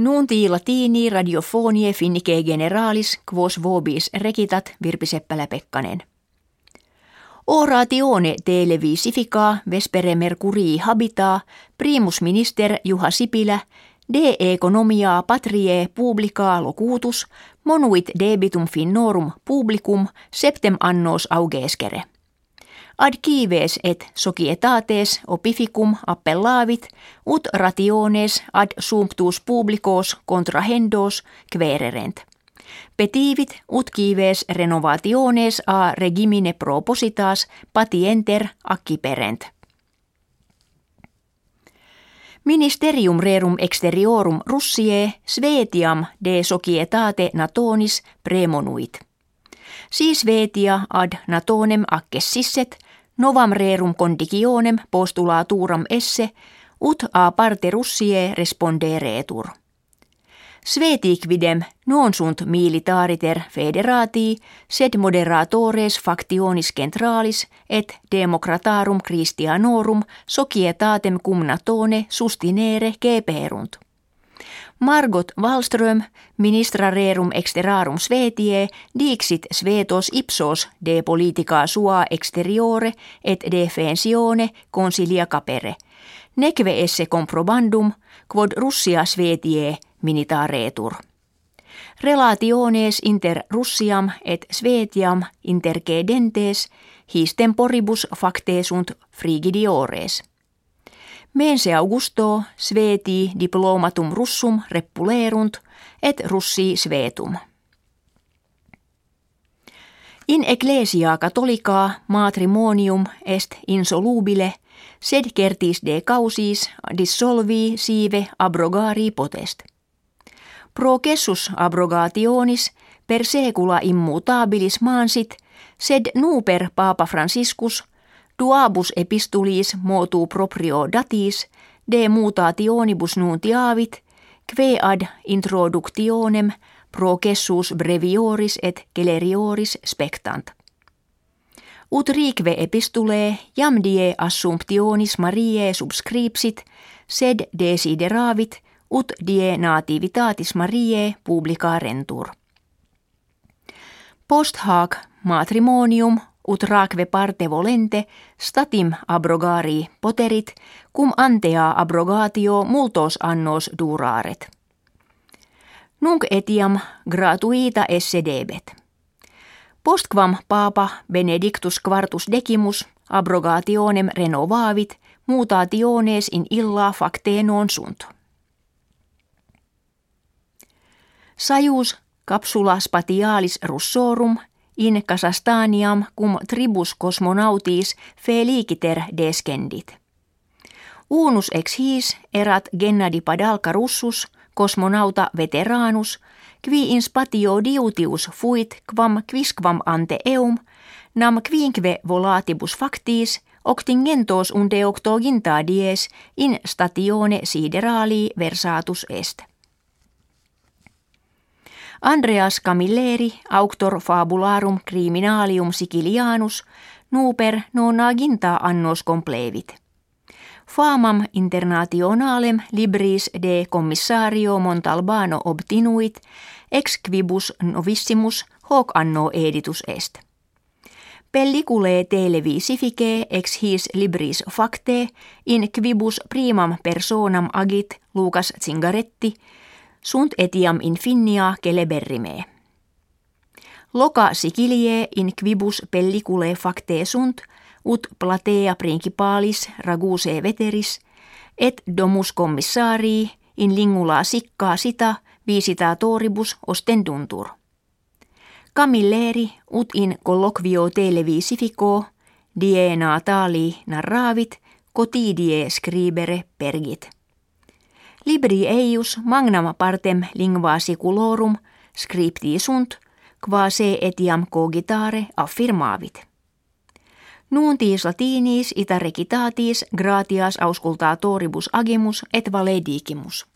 Nunti latini radiofonie finnike generalis quos vobis rekitat Virpi Seppälä-Pekkanen. Oratione televisifica vespere mercurii habita primus minister Juha Sipilä de economia patrie publica locutus monuit debitum finnorum publicum septem annos augescere ad et societates opificum appellavit ut rationes ad sumptus publicos contrahendos quererent. Petivit ut kives renovationes a regimine propositas patienter acciperent. Ministerium rerum exteriorum Russie svetiam de societate natonis premonuit. Siis vetia ad natonem accessisset – novam rerum conditionem postulaturam esse, ut a parte russie responderetur. Svetikvidem non sunt militariter federatii, sed moderatores factionis centralis et democratarum Christianorum societatem cum natone sustinere geperunt. Margot Wallström, ministra rerum exterarum Svetie, dixit svetos ipsos de politica sua exteriore et defensione consilia capere. Neque esse comprobandum, quod Russia Svetie minitaretur. Relationes inter Russiam et Svetiam intercedentes his temporibus facte sunt frigidiores – Mense Augusto sveti diplomatum russum reppulerunt et russi svetum. In ecclesia catholica matrimonium est insolubile, sed certis de causis dissolvi sive abrogari potest. Pro gessus abrogationis per secula immutabilis mansit, sed nuper Papa Franciscus Duabus epistulis motu proprio datis, de mutationibus nuntiavit, kve ad introductionem gessus brevioris et celerioris spectant. Ut rique epistule jam die assumptionis Mariae subscripsit, sed desideravit, ut die nativitatis Mariae publica rentur. Post hac matrimonium ut raque parte volente statim abrogari poterit, cum antea abrogatio multos annos duraret. Nunc etiam gratuita esse debet. Postquam papa benedictus quartus decimus abrogationem renovavit mutationes in illa facte non sunt. Sajus capsula spatialis russorum in Kasastaniam cum tribus cosmonautis feliciter descendit. Unus ex his erat Gennadi Padalka russus, kosmonauta veteranus, qui in spatio diutius fuit quam quisquam ante eum, nam quinque volatibus factis, octingentos unde octoginta dies in statione siderali versatus est. Andreas Camilleri, auctor fabularum criminalium sicilianus, nuper nonaginta annos complevit. Famam internationalem libris de commissario Montalbano obtinuit, ex quibus novissimus hoc anno editus est. Pellicule televisifice ex his libris facte in quibus primam personam agit Lucas Zingaretti – sunt etiam infinia celeberrime. Loca sicilie in quibus pellicule facte sunt, ut platea principalis raguse veteris, et domus commissarii in lingula sikkaa sitä toribus ostenduntur. Camilleri ut in colloquio televisifico die natali narravit, cotidie scribere pergit. Libri eius magnam partem lingua siculorum scripti sunt, qua se etiam cogitare affirmavit. Nuuntis latinis ita recitatis gratias auscultatoribus agimus et valedicimus.